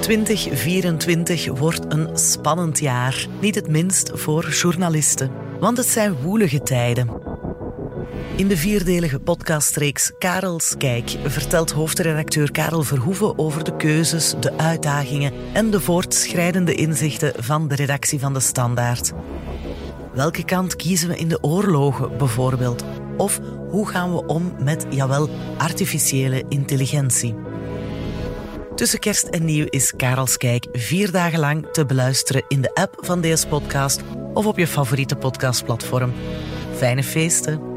2024 wordt een spannend jaar. Niet het minst voor journalisten. Want het zijn woelige tijden. In de vierdelige podcastreeks Karels Kijk vertelt hoofdredacteur Karel Verhoeven over de keuzes, de uitdagingen en de voortschrijdende inzichten van de redactie van de Standaard. Welke kant kiezen we in de oorlogen bijvoorbeeld? Of hoe gaan we om met, jawel, artificiële intelligentie? Tussen kerst en nieuw is Karels Kijk vier dagen lang te beluisteren in de app van DS Podcast of op je favoriete podcastplatform. Fijne feesten!